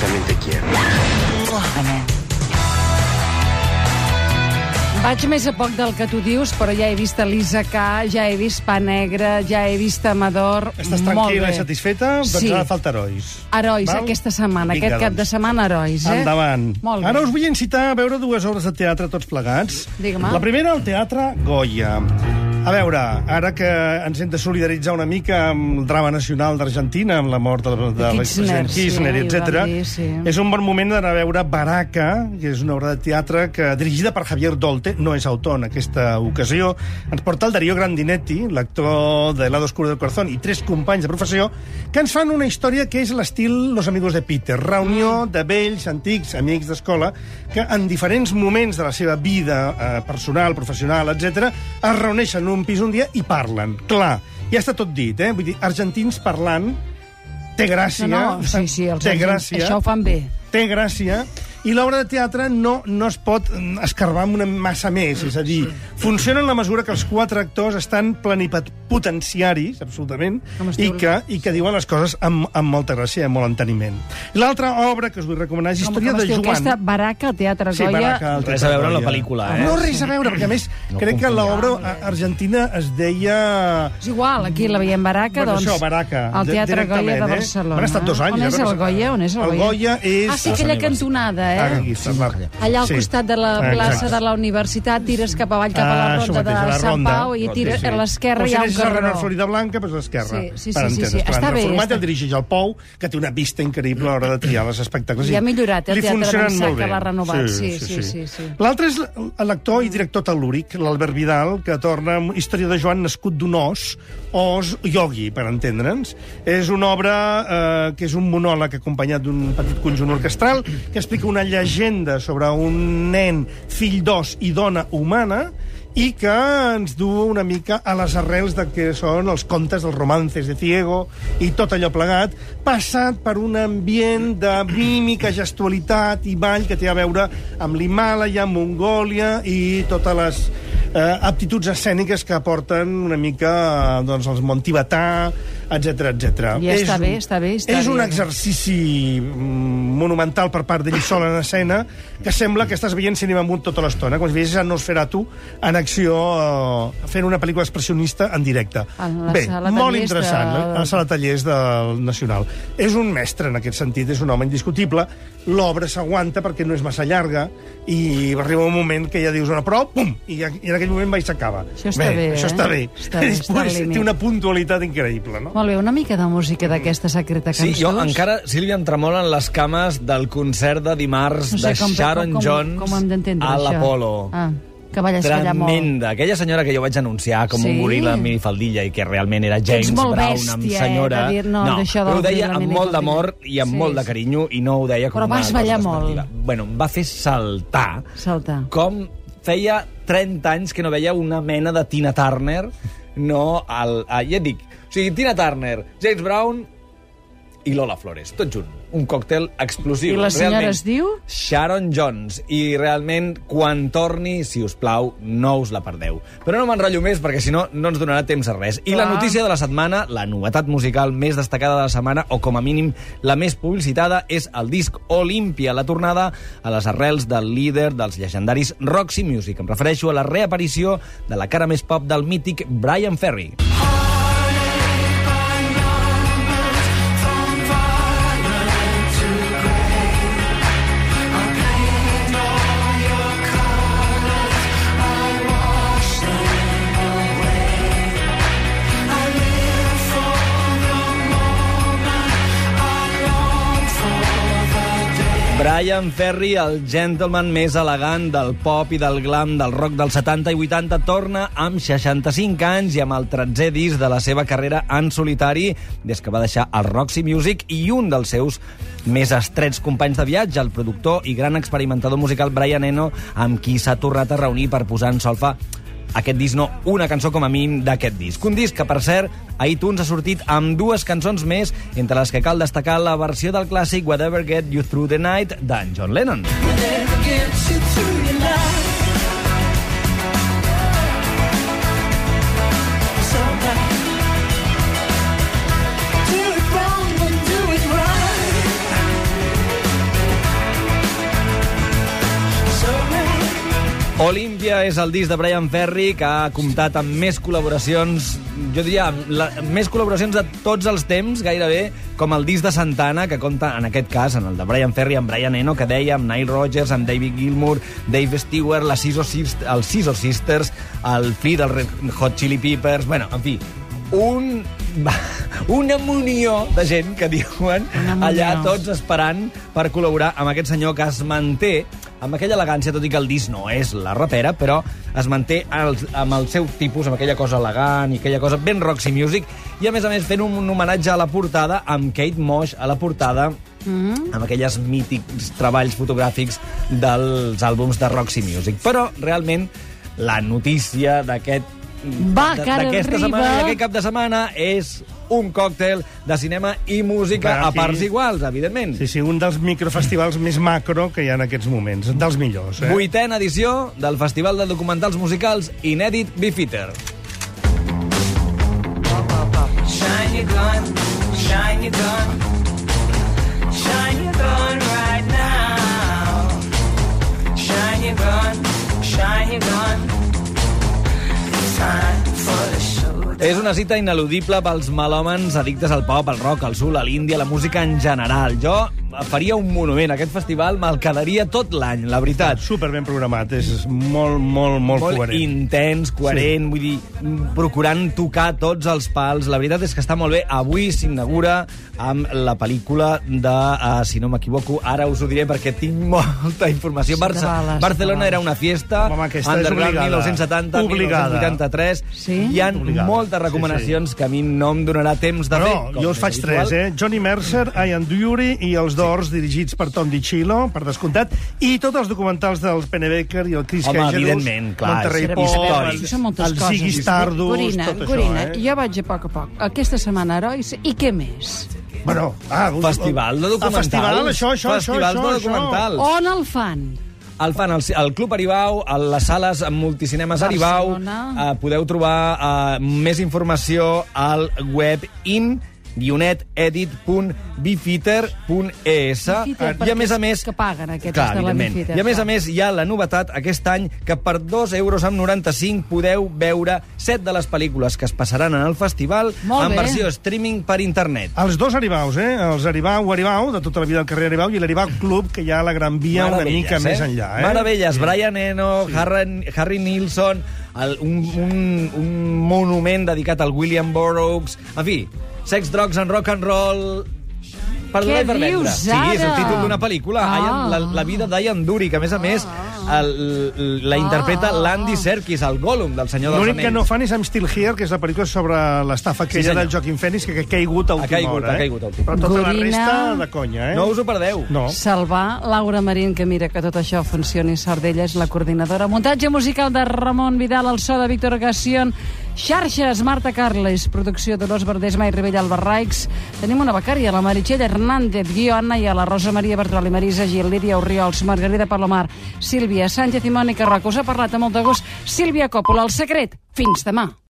también te quiero. Vaig més a poc del que tu dius, però ja he vist Elisa K, ja he vist Pa Negre, ja he vist Amador... Estàs Molt tranquil·la bé. i satisfeta? Doncs Sí. ara falta herois. Herois, Val? aquesta setmana, Vinga, aquest cap doncs. de setmana, herois, eh? Endavant. Molt bé. Ara us vull incitar a veure dues obres de teatre tots plegats. La primera, el Teatre Goya. A veure, ara que ens hem de solidaritzar una mica amb el drama nacional d'Argentina, amb la mort de, de, De l'expresident Kirchner, sí, etc. sí. És un bon moment d'anar a veure Baraka, que és una obra de teatre que, dirigida per Javier Dolte, no és autor en aquesta ocasió, ens porta el Darío Grandinetti, l'actor de Lado Oscuro del Corazón, i tres companys de professió, que ens fan una història que és l'estil Los Amigos de Peter, reunió Mm. de vells, antics, amics d'escola, que en diferents moments de la seva vida eh, personal, professional, etc, es reuneixen en un pis un dia i parlen. Clar, ja està tot dit, eh? Vull dir, argentins parlant té gràcia. No, no, sí, sí, els té gràcia. això ho fan bé. Té gràcia. I l'obra de teatre no, no es pot mm, escarbar amb una massa més, és a dir, funciona en la mesura que els quatre actors estan plenipotenciaris, absolutament, Com i que, i que diuen les coses amb, amb molta gràcia i amb molt enteniment. I l'altra obra que us vull recomanar és Com, Història com es de Joan. aquesta Baraca, al Teatre Sí, Goya? Baraka, al Res Teatre a veure amb la Goya. pel·lícula, eh? No, res a veure, perquè a més, No crec que l'obra a- argentina es deia... És igual, aquí la veiem Baraca, Bueno, doncs... això, Baraka, Al Teatre Goya de eh? Barcelona. Han estat dos anys, On ja, és no el Goya? On és el El Goya? Goya és- Ah, sí, aquella cantonada, eh? Aquí està, va. Allà al Sí. costat de la Ah, plaça exacte. de la universitat, tires cap avall, cap a Ah, la això ronda mateix, a de la Sant ronda. Pau i tires a l'esquerra hi ha un si carreró. Renal Florida Blanca, doncs a l'esquerra. Sí, sí, per sí, sí, sí. Per Està bé, format està- el dirigeix el Pou, que té una vista increïble a l'hora de triar els espectacles. I ha millorat, eh, el teatre d'ençà que l'ha renovat. Sí, sí, sí, sí. L'altre és l'actor i director tel·lúric, l'Albert Vidal, que torna amb Història de Joan nascut d'un os, os yogi, per entendre'ns. És una obra eh, que és un monòleg acompanyat d'un petit conjunt orquestral que explica una llegenda sobre un nen, fill d'os i dona humana, i que ens du una mica a les arrels de que són els contes dels romances de Ciego i tot allò plegat, passat per un ambient de mímica, gestualitat i ball que té a veure amb l'Himàlaia, Mongòlia i totes les eh, aptituds escèniques que aporten una mica doncs, els món tibetà, etc etc. I està bé, està bé, està és un bé. exercici mm, monumental per part d'ell sol en escena que sembla que estàs veient cinema mut tota l'estona, com si veiessis a Nosferatu en acció eh, fent una pel·lícula expressionista en directe. En Bé, molt interessant, de- a la sala tallers del Nacional. És un mestre en aquest sentit, és un home indiscutible, l'obra s'aguanta perquè no és massa llarga i arriba un moment que ja dius una prou, pum, i, i en aquell moment va i s'acaba. Això està bé, Això eh? està bé. Està bé, està després té una puntualitat increïble, no? Molt bé, una mica de música d'aquesta secreta Sí, cançons. jo encara, Sílvia, em tremolen les cames del concert de dimarts No sé de com- Sharon com- com- Jones com a l'Apolo. Ah, que balles ballar molt. Tremenda. Aquella senyora que jo vaig anunciar com Sí? un goril·la en minifaldilla i que realment era James Brown bèstia, amb eh, senyora... de dir, no, d'això però ho deia amb molt d'amor i amb Sí, molt de sí. carinyo i no ho deia com Però una vas cosa ballar molt. Bueno, em va fer saltar Salta. com feia 30 anys que no veia una mena de Tina Turner, no al... Ja et dic, o sigui, Tina Turner, James Brown i Lola Flores, tot junt. Un còctel explosiu. I la senyora Realment, es diu? Sharon Jones. I realment, quan torni, si us plau, no us la perdeu. Però no m'enrotllo més, perquè si no, no ens donarà temps a res. I la Clar. notícia de la setmana, la novetat musical més destacada de la setmana, o com a mínim la més publicitada, és el disc Olímpia, la tornada a les arrels del líder dels llegendaris Roxy Music. Em refereixo a la reaparició de la cara més pop del mític Brian Ferry. Brian Ferry, el gentleman més elegant del pop i del glam del rock dels 70 i 80, torna amb 65 anys i amb el 13è disc de la seva carrera en solitari. Des que va deixar el Roxy Music i un dels seus més estrets companys de viatge, el productor i gran experimentador musical Brian Eno, amb qui s'ha tornat a reunir per posar en solfa aquest disc, no, una cançó com a mínim d'aquest disc. Un disc que, per cert, a iTunes ha sortit amb dues cançons més, entre les que cal destacar la versió del clàssic Whatever Get You Through the Night d'en John Lennon. Olímpia és el disc de Brian Ferry que ha comptat amb més col·laboracions, jo diria, la, més col·laboracions de tots els temps, gairebé, com el disc de Santana, que compta, en aquest cas, en el de Brian Ferry, amb Brian Eno, que deia, amb Nile Rodgers, amb David Gilmour, Dave Stewart, la Scissor Sisters, els Scissor Sisters, el Flea del Red Hot Chili Peppers... Bueno, en fi, un, una munió de gent que diuen allà tots esperant per col·laborar amb aquest senyor que es manté amb aquella elegància, tot i que el disc no és la rapera, però es manté el, amb el seu tipus, amb aquella cosa elegant i aquella cosa ben Roxy Music, i a més a més fent un, un homenatge a la portada amb Kate Mosh a la portada Mm. amb aquelles mítics treballs fotogràfics dels àlbums de Roxy Music. Però, realment, la notícia d'aquest d'aquesta setmana i d'aquest cap de setmana és un còctel de cinema i música Va, a aquí. parts iguals, evidentment. Sí, sí, un dels microfestivals més macro que hi ha en aquests moments, dels millors. Eh? Vuitena edició del Festival de Documentals Musicals Inèdit Beefeater. Shine your gun, shine your gun, És una cita ineludible pels melòmens addictes al pop, al rock, al soul, a l'índia, a la música en general. Jo faria un monument. Aquest festival me'l quedaria tot l'any, la veritat. Super ben programat, és molt, molt, molt, molt coherent. intens, coherent, sí. vull dir, procurant tocar tots els pals. La veritat és que està molt bé. Avui s'inaugura amb la pel·lícula de, uh, si no m'equivoco, ara us ho diré perquè tinc molta informació. Sí, Barça, vales, te Barcelona vales. era una fiesta, Home, aquesta és underground obligada. 1970, Obligada. 1983. Sí? Hi ha Obligada. moltes Sí, recomanacions que a mi no em donarà temps de No, fer. no, jo us faig habitual. tres, eh? Johnny Mercer, Ian Dury i els Doors, dirigits per Tom DiCillo, per descomptat, i tots els documentals del Pennebaker i el Chris Home, Cageros, evidentment, clar, Monterrey Pop. Això el. Ziggy Stardust, Gorina, tot això, Gorina, eh? jo vaig a poc a poc. Aquesta setmana, herois, i què més? Bueno, ah, un- Festival de documentals. Festival, això, això, Festivals això, de això, documentals. On el fan? El fan al, al Club Aribau, a les sales amb multicinemes Aribau. Uh, podeu trobar uh, més informació al web in guionetedit.bifiter.es Bifiter, i a més a més que paguen aquests clar, de la. Bifiter, i a més a més hi ha la novetat aquest any que per 2 euros amb 95 podeu veure 7 de les pel·lícules que es passaran en el festival Molt en bé. versió streaming per internet Els dos Aribaus, eh? Els Aribau, Aribau, de tota la vida al carrer Aribau, i l'Aribau Club, que hi ha a la Gran Via una mica eh? més enllà. Eh? Meravelles. Brian Eno, sí. Harry, Harry Nilsson, el, un, un, un monument dedicat al William Burroughs... En fi, sex, drugs and rock and roll... Per Què i per vendre. dius Sí, és el ara? títol d'una pel·lícula. Ah. Ian, la, la vida d'Ian Dury, que a més a més el, la interpreta Ah. l'Andy Serkis, el Gollum del Senyor dels L'únic Anells. que no fan és I'm Still Here, que és la pel·lícula sobre l'estafa aquella senyor. del Joaquim Phoenix, que, que ha caigut a Ha última caigut, hora. ha eh? caigut a última Però tota la Gorina. resta de conya, eh? No us ho perdeu. No. Salvar Laura Marín, que mira que tot això funcioni. Sardella és la coordinadora. Muntatge musical de Ramon Vidal, el so de Víctor Gassion, xarxes Marta Carles, producció Dolors Verdesma i Ribell Albarraics. Tenim una becària, la Meritxell Hernández, guió Anna i a la Rosa Maria Bertrol i Marisa Gil, Lídia Oriols, Margarida Palomar, Sílvia Sánchez i Mònica Roca. Us ha parlat amb molt de gust Sílvia Coppola, El secret. Fins demà.